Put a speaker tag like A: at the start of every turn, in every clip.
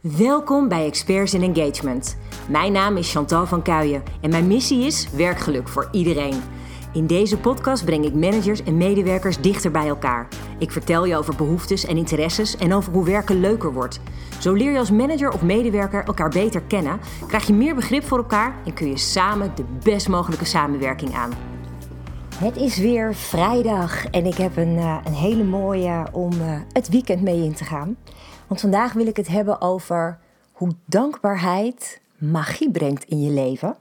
A: Welkom bij Experts in Engagement. Mijn naam is Chantal van Kuijen en mijn missie is werkgeluk voor iedereen. In deze podcast breng ik managers en medewerkers dichter bij elkaar. Ik vertel je over behoeftes en interesses en over hoe werken leuker wordt. Zo leer je als manager of medewerker elkaar beter kennen, krijg je meer begrip voor elkaar en kun je samen de best mogelijke samenwerking aan. Het is weer vrijdag en ik heb een, uh, een hele mooie om uh, het weekend mee in te gaan. Want vandaag wil ik het hebben over hoe dankbaarheid magie brengt in je leven.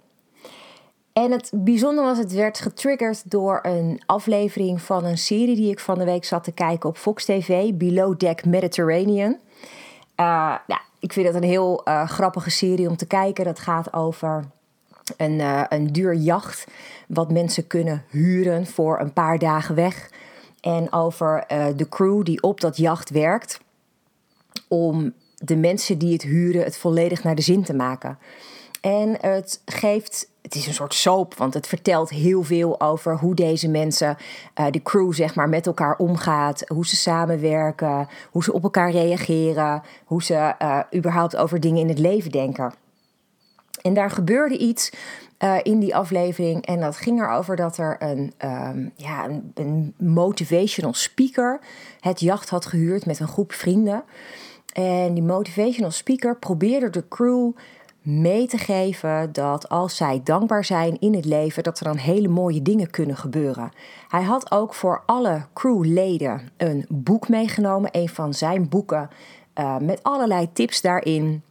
A: En het bijzondere was, het werd getriggerd door een aflevering van een serie die ik van de week zat te kijken op Fox TV, Below Deck Mediterranean. Uh, ja, ik vind het een heel uh, grappige serie om te kijken. Dat gaat over een, uh, een duur jacht wat mensen kunnen huren voor een paar dagen weg. En over de crew die op dat jacht werkt om de mensen die het huren het volledig naar de zin te maken. En het geeft, het is een soort soap, want het vertelt heel veel over hoe deze mensen, uh, de crew zeg maar, met elkaar omgaat, hoe ze samenwerken, hoe ze op elkaar reageren, hoe ze uh, überhaupt over dingen in het leven denken. En daar gebeurde iets uh, in die aflevering. En dat ging erover dat er een, um, ja, een motivational speaker het jacht had gehuurd met een groep vrienden. En die motivational speaker probeerde de crew mee te geven dat als zij dankbaar zijn in het leven, dat er dan hele mooie dingen kunnen gebeuren. Hij had ook voor alle crewleden een boek meegenomen, een van zijn boeken, uh, met allerlei tips daarin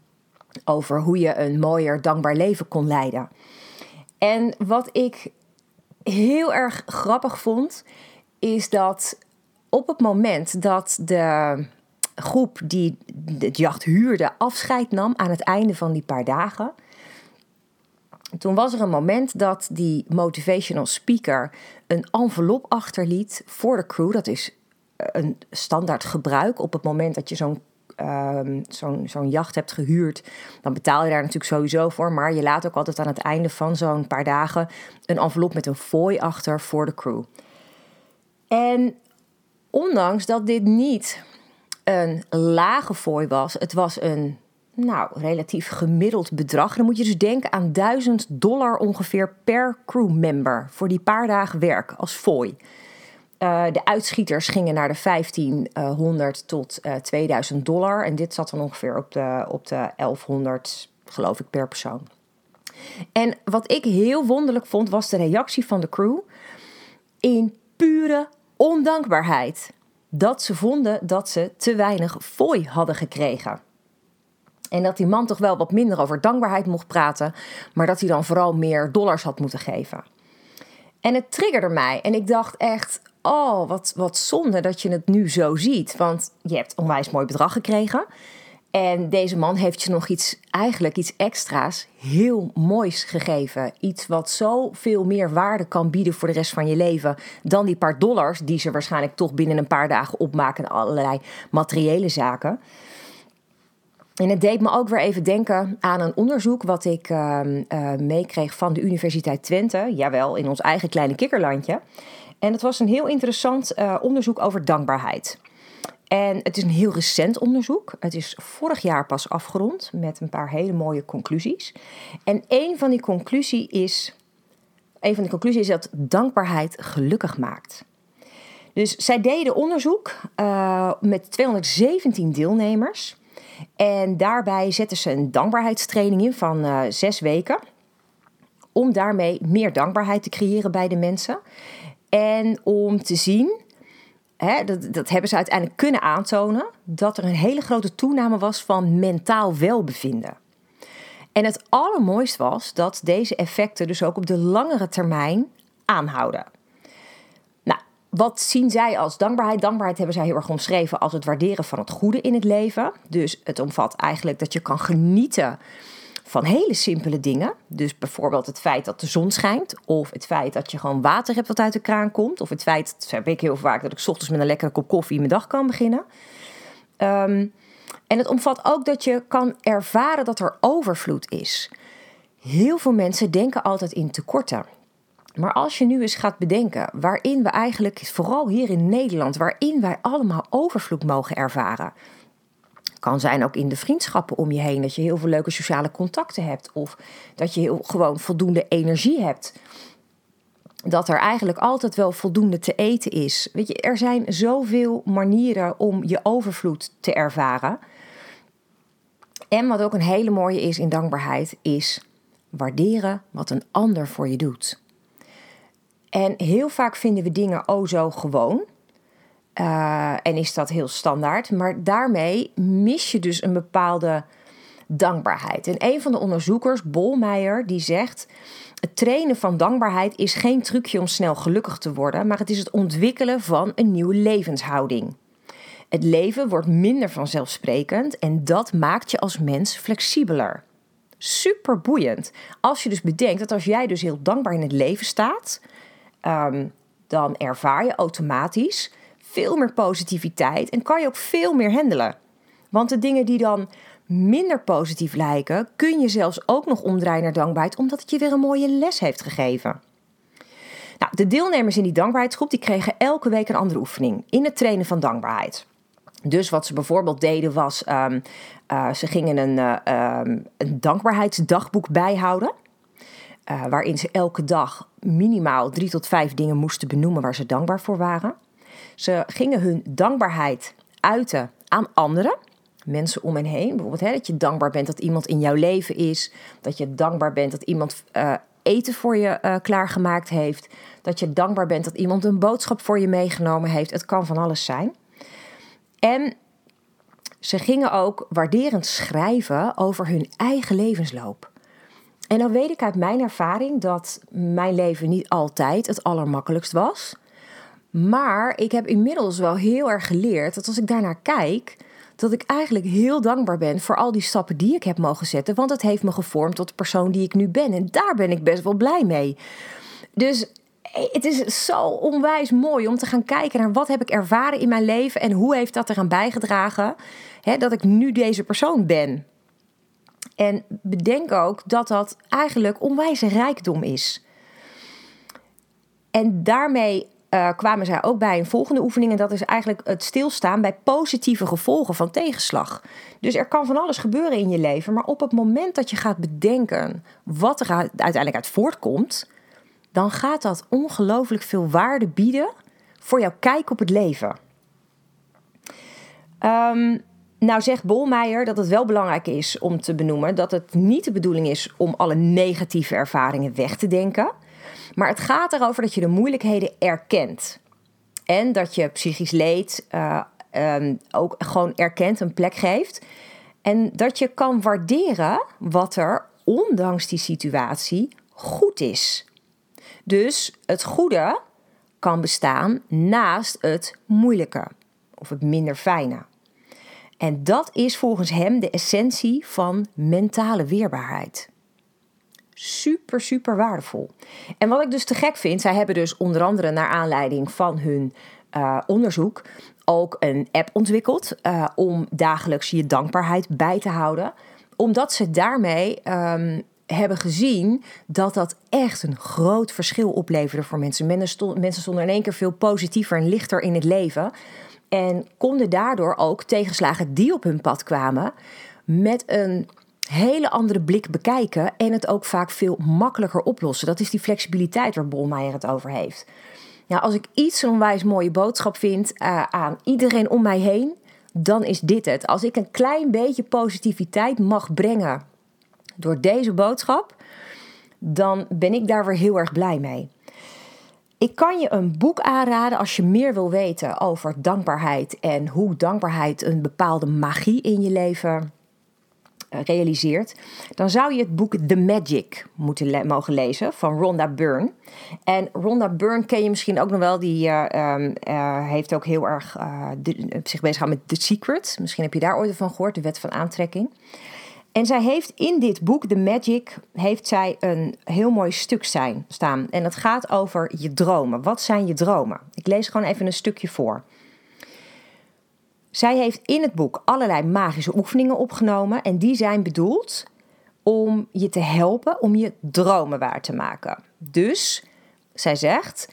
A: over hoe je een mooier, dankbaar leven kon leiden. En wat ik heel erg grappig vond, is dat op het moment dat de groep die het jacht huurde afscheid nam aan het einde van die paar dagen. Toen was er een moment dat die motivational speaker een envelop achterliet voor de crew. Dat is eh, een standaard gebruik op het moment dat je zo'n um, zo'n zo'n jacht hebt gehuurd, dan betaal je daar natuurlijk sowieso voor. Maar je laat ook altijd aan het einde van zo'n paar dagen een envelop met een fooi achter voor de crew. En ondanks dat dit niet een lage fooi was, het was een nou, relatief gemiddeld bedrag. Dan moet je dus denken aan 1000 dollar ongeveer per crewmember voor die paar dagen werk als fooi. Uh, de uitschieters gingen naar de 1500 tot uh, 2000 dollar. En dit zat dan ongeveer op de, op de 1100, geloof ik, per persoon. En wat ik heel wonderlijk vond, was de reactie van de crew in pure ondankbaarheid dat ze vonden dat ze te weinig fooi hadden gekregen. En dat die man toch wel wat minder over dankbaarheid mocht praten, maar dat hij dan vooral meer dollars had moeten geven. En het triggerde mij en ik dacht echt, oh wat, wat zonde dat je het nu zo ziet. Want je hebt onwijs mooi bedrag gekregen. En deze man heeft je nog iets, eigenlijk iets extra's, heel moois gegeven. Iets wat zoveel meer waarde kan bieden voor de rest van je leven dan die paar dollars die ze waarschijnlijk toch binnen een paar dagen opmaken en allerlei materiële zaken. En het deed me ook weer even denken aan een onderzoek wat ik uh, uh, meekreeg van de Universiteit Twente. Jawel, in ons eigen kleine kikkerlandje. En het was een heel interessant uh, onderzoek over dankbaarheid. En het is een heel recent onderzoek. Het is vorig jaar pas afgerond met een paar hele mooie conclusies. En een van die conclusies is, een van de conclusies is dat dankbaarheid gelukkig maakt. Dus zij deden onderzoek uh, met 217 deelnemers. En daarbij zetten ze een dankbaarheidstraining in van uh, zes weken. Om daarmee meer dankbaarheid te creëren bij de mensen. En om te zien Hè, dat, dat hebben ze uiteindelijk kunnen aantonen, dat er een hele grote toename was van mentaal welbevinden. En het allermooist was dat deze effecten dus ook op de langere termijn aanhouden. Nou, wat zien zij als dankbaarheid? Dankbaarheid hebben zij heel erg omschreven als het waarderen van het goede in het leven. Dus het omvat eigenlijk dat je kan genieten van hele simpele dingen. Dus bijvoorbeeld het feit dat de zon schijnt. Of het feit dat je gewoon water hebt wat uit de kraan komt. Of het feit, dat heb ik heel vaak, dat ik ochtends met een lekkere kop koffie mijn dag kan beginnen. Um, en het omvat ook dat je kan ervaren dat er overvloed is. Heel veel mensen denken altijd in tekorten. Maar als je nu eens gaat bedenken waarin we eigenlijk, vooral hier in Nederland, waarin wij allemaal overvloed mogen ervaren Kan zijn ook in de vriendschappen om je heen, dat je heel veel leuke sociale contacten hebt. Of dat je heel, gewoon voldoende energie hebt. Dat er eigenlijk altijd wel voldoende te eten is. Weet je, er zijn zoveel manieren om je overvloed te ervaren. En wat ook een hele mooie is in dankbaarheid, is waarderen wat een ander voor je doet. En heel vaak vinden we dingen oh zo gewoon. Uh, en is dat heel standaard. Maar daarmee mis je dus een bepaalde dankbaarheid. En een van de onderzoekers, Bolmeijer, die zegt: het trainen van dankbaarheid is geen trucje om snel gelukkig te worden, maar het is het ontwikkelen van een nieuwe levenshouding. Het leven wordt minder vanzelfsprekend en dat maakt je als mens flexibeler. Super boeiend. Als je dus bedenkt dat als jij dus heel dankbaar in het leven staat, um, dan ervaar je automatisch veel meer positiviteit en kan je ook veel meer handelen. Want de dingen die dan minder positief lijken, kun je zelfs ook nog omdraaien naar dankbaarheid, omdat het je weer een mooie les heeft gegeven. Nou, de deelnemers in die dankbaarheidsgroep die kregen elke week een andere oefening in het trainen van dankbaarheid. Dus wat ze bijvoorbeeld deden was, um, ze gingen een, uh, um, een dankbaarheidsdagboek bijhouden. Uh, waarin ze elke dag minimaal drie tot vijf dingen moesten benoemen waar ze dankbaar voor waren. Ze gingen hun dankbaarheid uiten aan anderen, mensen om hen heen. Bijvoorbeeld hè, dat je dankbaar bent dat iemand in jouw leven is. Dat je dankbaar bent dat iemand uh, eten voor je uh, klaargemaakt heeft. Dat je dankbaar bent dat iemand een boodschap voor je meegenomen heeft. Het kan van alles zijn. En ze gingen ook waarderend schrijven over hun eigen levensloop. En dan weet ik uit mijn ervaring dat mijn leven niet altijd het allermakkelijkst was. Maar ik heb inmiddels wel heel erg geleerd dat als ik daarnaar kijk, dat ik eigenlijk heel dankbaar ben voor al die stappen die ik heb mogen zetten. Want het heeft me gevormd tot de persoon die ik nu ben. En daar ben ik best wel blij mee. Dus het is zo onwijs mooi om te gaan kijken naar wat heb ik ervaren in mijn leven en hoe heeft dat eraan bijgedragen hè, dat ik nu deze persoon ben. En bedenk ook dat dat eigenlijk onwijs rijkdom is. En daarmee uh, kwamen zij ook bij een volgende oefening. En dat is eigenlijk het stilstaan bij positieve gevolgen van tegenslag. Dus er kan van alles gebeuren in je leven. Maar op het moment dat je gaat bedenken wat er uiteindelijk uit voortkomt. dan gaat dat ongelooflijk veel waarde bieden voor jouw kijk op het leven. Um, nou zegt Bolmeijer dat het wel belangrijk is om te benoemen dat het niet de bedoeling is om alle negatieve ervaringen weg te denken. Maar het gaat erover dat je de moeilijkheden erkent. En dat je psychisch leed uh, um, ook gewoon erkent, een plek geeft. En dat je kan waarderen wat er, ondanks die situatie, goed is. Dus het goede kan bestaan naast het moeilijke of het minder fijne. En dat is volgens hem de essentie van mentale weerbaarheid. Super, super waardevol. En wat ik dus te gek vind, zij hebben dus onder andere naar aanleiding van hun uh, onderzoek ook een app ontwikkeld uh, om dagelijks je dankbaarheid bij te houden. Omdat ze daarmee um, hebben gezien dat dat echt een groot verschil opleverde voor mensen. Mensen stonden in één keer veel positiever en lichter in het leven. En konden daardoor ook tegenslagen die op hun pad kwamen met een hele andere blik bekijken en het ook vaak veel makkelijker oplossen. Dat is die flexibiliteit waar Bolmeijer het over heeft. Nou, als ik iets een onwijs mooie boodschap vind uh, aan iedereen om mij heen, dan is dit het. Als ik een klein beetje positiviteit mag brengen door deze boodschap, dan ben ik daar weer heel erg blij mee. Ik kan je een boek aanraden als je meer wil weten over dankbaarheid en hoe dankbaarheid een bepaalde magie in je leven eh, realiseert. Dan zou je het boek The Magic moeten mogen lezen van Rhonda Byrne. En Rhonda Byrne ken je misschien ook nog wel. Die uh, heeft ook heel erg zich bezig gehouden met The Secret. Misschien heb je daar ooit van gehoord, de wet van aantrekking. En zij heeft in dit boek, The Magic, heeft zij een heel mooi stuk zijn, staan. En het gaat over je dromen. Wat zijn je dromen? Ik lees gewoon even een stukje voor. Zij heeft in het boek allerlei magische oefeningen opgenomen. En die zijn bedoeld om je te helpen om je dromen waar te maken. Dus, zij zegt,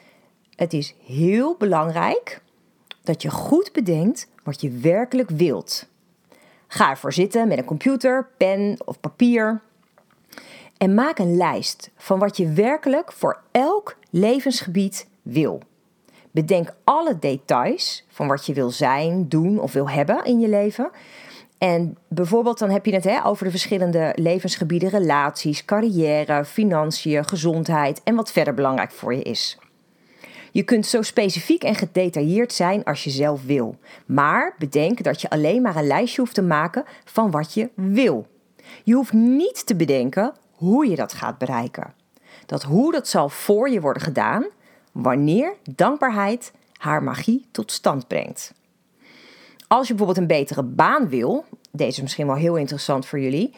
A: het is heel belangrijk dat je goed bedenkt wat je werkelijk wilt. Ga ervoor zitten met een computer, pen of papier. En maak een lijst van wat je werkelijk voor elk levensgebied wil. Bedenk alle details van wat je wil zijn, doen of wil hebben in je leven. En bijvoorbeeld dan heb je het hè, over de verschillende levensgebieden, relaties, carrière, financiën, gezondheid en wat verder belangrijk voor je is. Je kunt zo specifiek en gedetailleerd zijn als je zelf wil. Maar bedenk dat je alleen maar een lijstje hoeft te maken van wat je wil. Je hoeft niet te bedenken hoe je dat gaat bereiken. Dat hoe dat zal voor je worden gedaan wanneer dankbaarheid haar magie tot stand brengt. Als je bijvoorbeeld een betere baan wil, deze is misschien wel heel interessant voor jullie,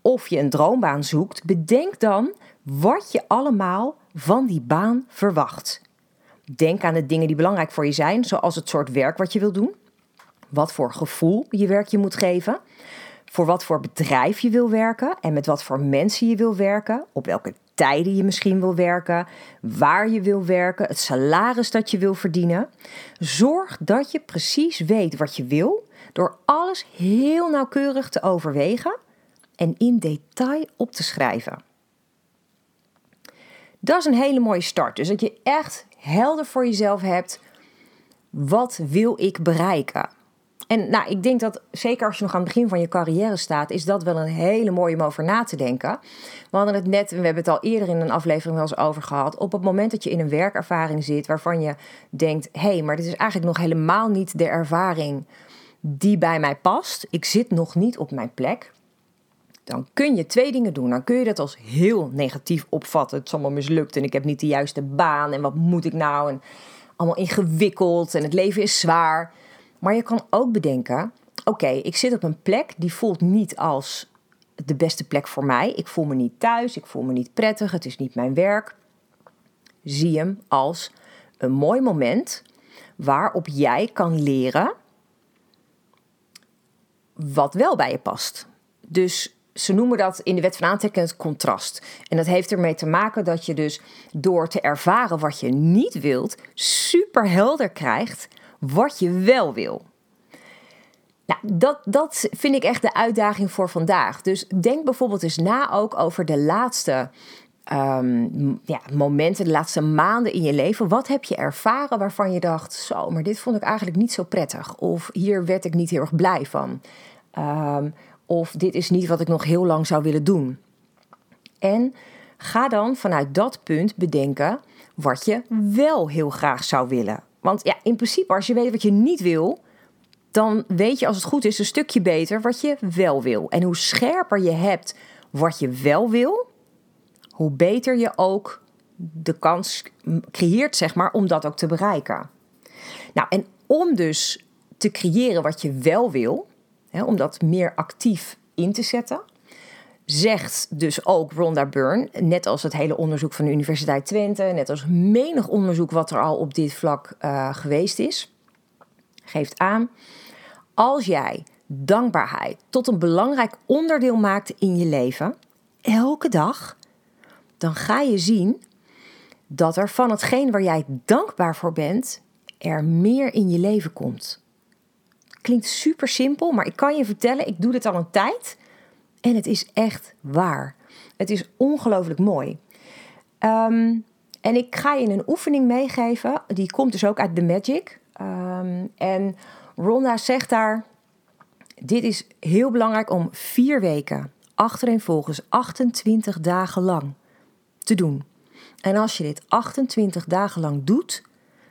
A: of je een droombaan zoekt, bedenk dan wat je allemaal van die baan verwacht. Denk aan de dingen die belangrijk voor je zijn, zoals het soort werk wat je wil doen, wat voor gevoel je werk je moet geven, voor wat voor bedrijf je wil werken en met wat voor mensen je wil werken, op welke tijden je misschien wil werken, waar je wil werken, het salaris dat je wil verdienen. Zorg dat je precies weet wat je wil door alles heel nauwkeurig te overwegen en in detail op te schrijven. Dat is een hele mooie start. Dus dat je echt helder voor jezelf hebt. Wat wil ik bereiken? En nou, ik denk dat zeker als je nog aan het begin van je carrière staat, is dat wel een hele mooie om over na te denken. We hadden het net, we hebben het al eerder in een aflevering wel eens over gehad. Op het moment dat je in een werkervaring zit waarvan je denkt: hé, hey, maar dit is eigenlijk nog helemaal niet de ervaring die bij mij past. Ik zit nog niet op mijn plek. Dan kun je twee dingen doen. Dan kun je dat als heel negatief opvatten. Het is allemaal mislukt en ik heb niet de juiste baan en wat moet ik nou? En allemaal ingewikkeld en het leven is zwaar. Maar je kan ook bedenken: oké, ik zit op een plek die voelt niet als de beste plek voor mij. Ik voel me niet thuis, ik voel me niet prettig, het is niet mijn werk. Zie hem als een mooi moment waarop jij kan leren wat wel bij je past. Dus ze noemen dat in de wet van aantrekking het contrast. En dat heeft ermee te maken dat je dus door te ervaren wat je niet wilt, super helder krijgt wat je wel wil. Nou, dat, dat vind ik echt de uitdaging voor vandaag. Dus denk bijvoorbeeld eens na ook over de laatste um, ja, momenten, de laatste maanden in je leven. Wat heb je ervaren waarvan je dacht: zo, maar dit vond ik eigenlijk niet zo prettig. Of hier werd ik niet heel erg blij van. Ehm, of dit is niet wat ik nog heel lang zou willen doen. En ga dan vanuit dat punt bedenken wat je wel heel graag zou willen. Want ja, in principe, als je weet wat je niet wil, dan weet je als het goed is een stukje beter wat je wel wil. En hoe scherper je hebt wat je wel wil, hoe beter je ook de kans creëert, zeg maar, om dat ook te bereiken. Nou, en om dus te creëren wat je wel wil, hè, om dat meer actief in te zetten, zegt dus ook Rhonda Byrne, net als het hele onderzoek van de Universiteit Twente, net als menig onderzoek wat er al op dit vlak uh, geweest is, geeft aan, als jij dankbaarheid tot een belangrijk onderdeel maakt in je leven, elke dag, dan ga je zien dat er van hetgeen waar jij dankbaar voor bent, er meer in je leven komt. Klinkt super simpel, maar ik kan je vertellen, ik doe dit al een tijd. En het is echt waar. Het is ongelooflijk mooi. Ehm, en ik ga je een oefening meegeven. Die komt dus ook uit The Magic. Um, en Ronda zegt daar: Dit is heel belangrijk om vier weken achtereenvolgens 28 dagen lang te doen. En als je dit 28 dagen lang doet,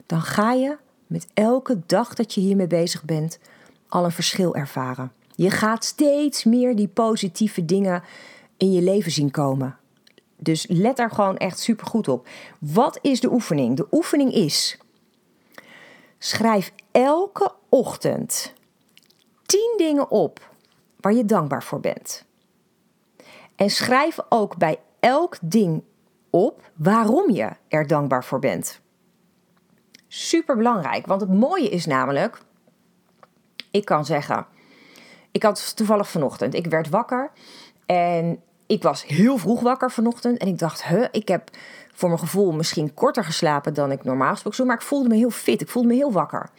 A: dan ga je met elke dag dat je hiermee bezig bent al een verschil ervaren. Je gaat steeds meer die positieve dingen in je leven zien komen. Dus let daar gewoon echt super goed op. Wat is de oefening? De oefening is: schrijf elke ochtend 10 dingen op waar je dankbaar voor bent. En schrijf ook bij elk ding op waarom je er dankbaar voor bent. Super belangrijk, want het mooie is namelijk, ik kan zeggen, ik had toevallig vanochtend, ik werd wakker en ik was heel vroeg wakker vanochtend. En ik dacht, huh, ik heb voor mijn gevoel misschien korter geslapen dan ik normaal gesproken zo. Maar ik voelde me heel fit, ik voelde me heel wakker.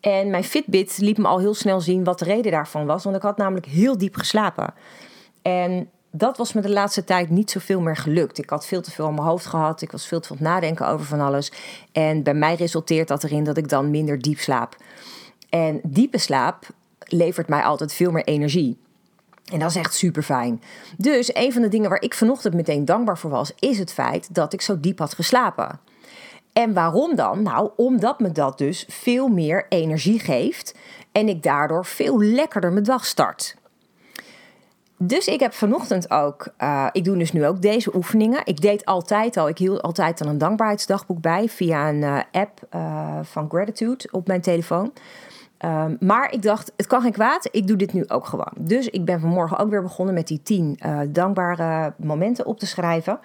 A: En mijn Fitbit liet me al heel snel zien wat de reden daarvan was. Want ik had namelijk heel diep geslapen. En dat was me de laatste tijd niet zoveel meer gelukt. Ik had veel te veel aan mijn hoofd gehad. Ik was veel te veel aan het nadenken over van alles. En bij mij resulteert dat erin dat ik dan minder diep slaap. En diepe slaap levert mij altijd veel meer energie. En dat is echt super fijn. Dus een van de dingen waar ik vanochtend meteen dankbaar voor was, is het feit dat ik zo diep had geslapen. En waarom dan? Nou, omdat me dat dus veel meer energie geeft en ik daardoor veel lekkerder mijn dag start. Dus ik heb vanochtend ook, uh, ik doe dus nu ook deze oefeningen. Ik deed altijd al, ik hield altijd dan een dankbaarheidsdagboek bij via een uh, app uh, van Gratitude op mijn telefoon. Um, maar ik dacht, het kan geen kwaad, ik doe dit nu ook gewoon. Dus ik ben vanmorgen ook weer begonnen met die tien dankbare momenten op te schrijven.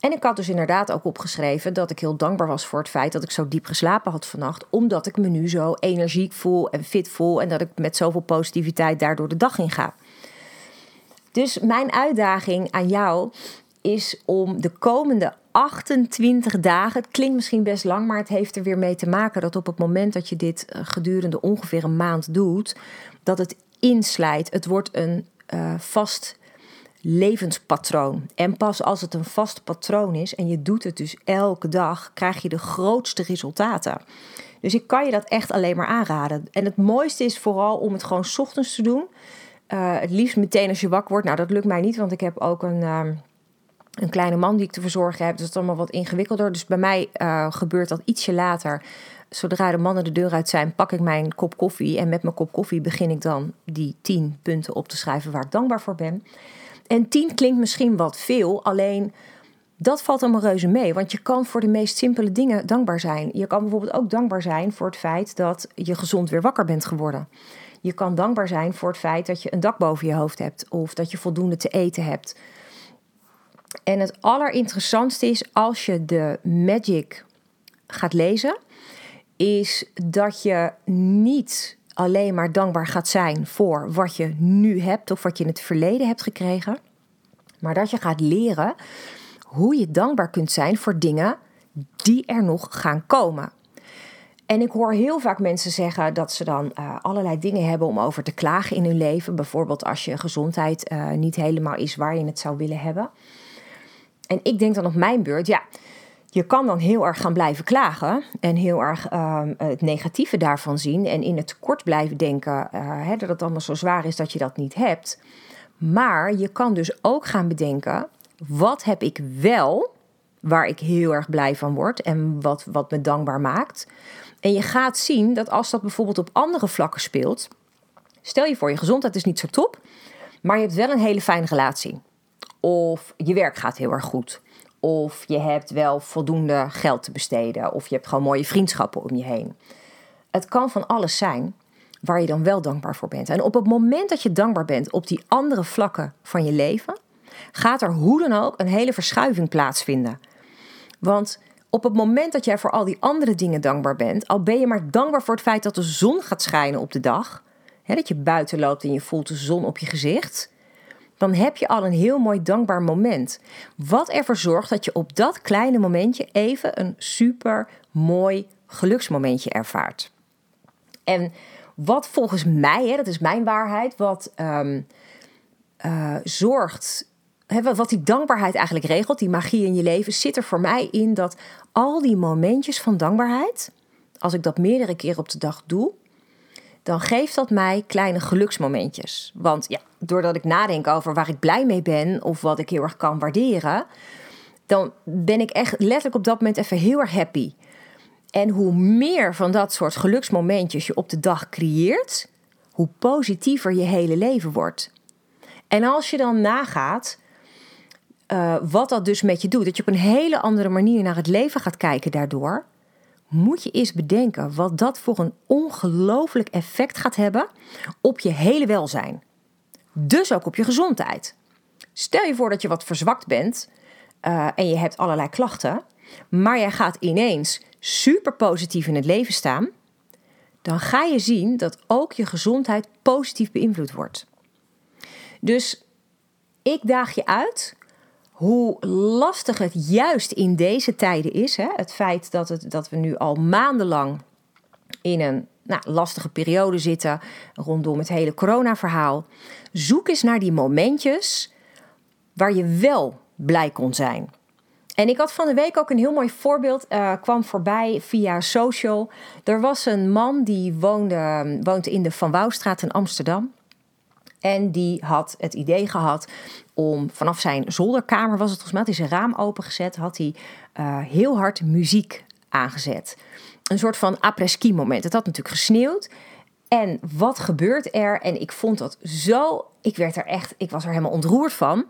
A: En ik had dus inderdaad ook opgeschreven dat ik heel dankbaar was voor het feit dat ik zo diep geslapen had vannacht. Omdat ik me nu zo energiek voel en fit voel. En dat ik met zoveel positiviteit daardoor de dag in ga. Dus mijn uitdaging aan jou is om de komende 28 dagen, het klinkt misschien best lang, maar het heeft er weer mee te maken dat op het moment dat je dit eh, gedurende ongeveer een maand doet, dat het inslijt. Het wordt een uh, vast levenspatroon. En pas als het een vast patroon is en je doet het dus elke dag, krijg je de grootste resultaten. Dus ik kan je dat echt alleen maar aanraden. En het mooiste is vooral om het gewoon ochtends te doen. Uh, het liefst meteen als je wakker wordt. Nou, dat lukt mij niet, want ik heb ook een, uh, een kleine man die ik te verzorgen heb. Dat is allemaal wat ingewikkelder. Dus bij mij uh, gebeurt dat ietsje later. Zodra de mannen de deur uit zijn, pak ik mijn kop koffie. En met mijn kop koffie begin ik dan die tien punten op te schrijven waar ik dankbaar voor ben. En tien klinkt misschien wat veel, alleen dat valt allemaal reuze mee. Want je kan voor de meest simpele dingen dankbaar zijn. Je kan bijvoorbeeld ook dankbaar zijn voor het feit dat je gezond weer wakker bent geworden. Je kan dankbaar zijn voor het feit dat je een dak boven je hoofd hebt of dat je voldoende te eten hebt. En het allerinteressantste is als je de Magic gaat lezen, is dat je niet alleen maar dankbaar gaat zijn voor wat je nu hebt of wat je in het verleden hebt gekregen, maar dat je gaat leren hoe je dankbaar kunt zijn voor dingen die er nog gaan komen. En ik hoor heel vaak mensen zeggen dat ze dan uh, allerlei dingen hebben om over te klagen in hun leven. Bijvoorbeeld als je gezondheid uh, niet helemaal is waar je het zou willen hebben. En ik denk dan op mijn beurt, ja, je kan dan heel erg gaan blijven klagen en heel erg uh, het negatieve daarvan zien en in het tekort blijven denken uh, hè, dat het allemaal zo zwaar is dat je dat niet hebt. Maar je kan dus ook gaan bedenken, wat heb ik wel waar ik heel erg blij van word en wat, wat me dankbaar maakt. En je gaat zien dat als dat bijvoorbeeld op andere vlakken speelt, stel je voor, je gezondheid is niet zo top, maar je hebt wel een hele fijne relatie. Of je werk gaat heel erg goed. Of je hebt wel voldoende geld te besteden. Of je hebt gewoon mooie vriendschappen om je heen. Het kan van alles zijn waar je dan wel dankbaar voor bent. En op het moment dat je dankbaar bent op die andere vlakken van je leven, gaat er hoe dan ook een hele verschuiving plaatsvinden. Want op het moment dat jij voor al die andere dingen dankbaar bent, al ben je maar dankbaar voor het feit dat de zon gaat schijnen op de dag, hè, dat je buiten loopt en je voelt de zon op je gezicht, dan heb je al een heel mooi dankbaar moment. Wat ervoor zorgt dat je op dat kleine momentje even een super mooi geluksmomentje ervaart. En wat volgens mij, hè, dat is mijn waarheid, wat um, uh, zorgt wat die dankbaarheid eigenlijk regelt, die magie in je leven, zit er voor mij in dat al die momentjes van dankbaarheid, als ik dat meerdere keren op de dag doe, dan geeft dat mij kleine geluksmomentjes. Want ja, doordat ik nadenk over waar ik blij mee ben of wat ik heel erg kan waarderen, dan ben ik echt letterlijk op dat moment even heel erg happy. En hoe meer van dat soort geluksmomentjes je op de dag creëert, hoe positiever je hele leven wordt. En als je dan nagaat uh, wat dat dus met je doet, dat je op een hele andere manier naar het leven gaat kijken daardoor, moet je eens bedenken wat dat voor een ongelooflijk effect gaat hebben op je hele welzijn. Dus ook op je gezondheid. Stel je voor dat je wat verzwakt bent uh, en je hebt allerlei klachten, maar jij gaat ineens super positief in het leven staan, dan ga je zien dat ook je gezondheid positief beïnvloed wordt. Dus ik daag je uit hoe lastig het juist in deze tijden is. Hè? Het feit dat, het, dat we nu al maandenlang in een nou, lastige periode zitten rondom het hele corona-verhaal. Zoek eens naar die momentjes waar je wel blij kon zijn. En ik had van de week ook een heel mooi voorbeeld, uh, kwam voorbij via social. Er was een man die woonde, woont in de Van Wouwstraat in Amsterdam. En die had het idee gehad om vanaf zijn zolderkamer, was het volgens mij, had hij zijn raam opengezet, had hij uh, heel hard muziek aangezet. Een soort van après-ski moment. Het had natuurlijk gesneeuwd. En wat gebeurt er? En ik vond dat zo, ik werd er echt, ik was er helemaal ontroerd van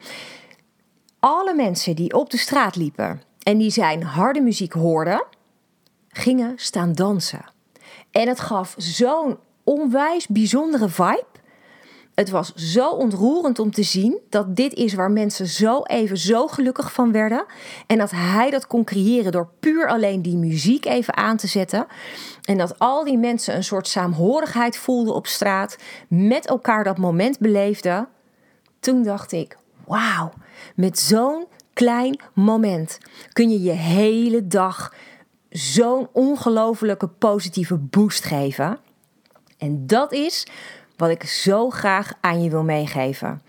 A: alle mensen die op de straat liepen en die zijn harde muziek hoorden, gingen staan dansen. En het gaf zo'n onwijs bijzondere vibe. Het was zo ontroerend om te zien dat dit is waar mensen zo even zo gelukkig van werden. En dat hij dat kon creëren door puur alleen die muziek even aan te zetten. En dat al die mensen een soort saamhorigheid voelden op straat, met elkaar dat moment beleefden. Toen dacht ik: wauw, met zo'n klein moment kun je je hele dag zo'n ongelofelijke positieve boost geven. En dat is wat ik zo graag aan je wil meegeven.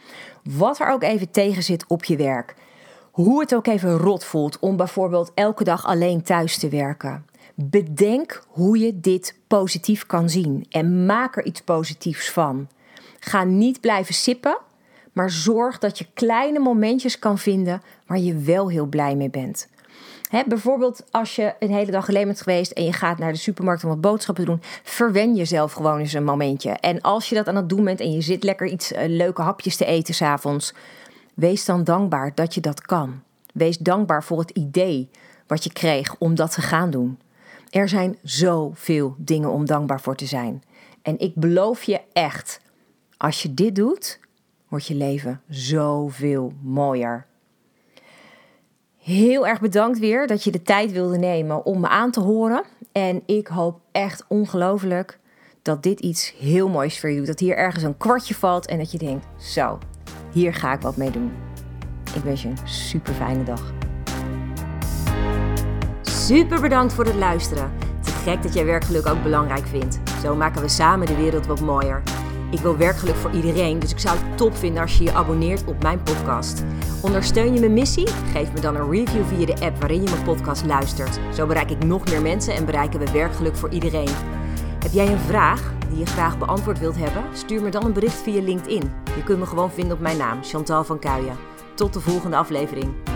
A: Wat er ook even tegen zit op je werk. Hoe het ook even rot voelt om bijvoorbeeld elke dag alleen thuis te werken. Bedenk hoe je dit positief kan zien en maak er iets positiefs van. Ga niet blijven sippen maar zorg dat je kleine momentjes kan vinden waar je wel heel blij mee bent. Bijvoorbeeld als je een hele dag alleen bent geweest en je gaat naar de supermarkt om wat boodschappen te doen, verwen jezelf gewoon eens een momentje. En als je dat aan het doen bent en je zit lekker iets uh, leuke hapjes te eten s'avonds, wees dan dankbaar dat je dat kan. Wees dankbaar voor het idee wat je kreeg om dat te gaan doen. Er zijn zoveel dingen om dankbaar voor te zijn. En ik beloof je echt, als je dit doet, wordt je leven zoveel mooier. Heel erg bedankt weer dat je de tijd wilde nemen om me aan te horen. En ik hoop echt ongelooflijk dat dit iets heel moois voor je doet. Dat hier ergens een kwartje valt en dat je denkt: zo, hier ga ik wat mee doen. Ik wens je een super fijne dag. Super bedankt voor het luisteren. Te gek dat jij werkgeluk ook belangrijk vindt. Zo maken we samen de wereld wat mooier. Ik wil werkgeluk voor iedereen, dus ik zou het top vinden als je je abonneert op mijn podcast. Ondersteun je mijn missie? Geef me dan een review via de app waarin je mijn podcast luistert. Zo bereik ik nog meer mensen en bereiken we werkgeluk voor iedereen. Heb jij een vraag die je graag beantwoord wilt hebben? Stuur me dan een bericht via LinkedIn. Je kunt me gewoon vinden op mijn naam, Chantal van Kuijen. Tot de volgende aflevering.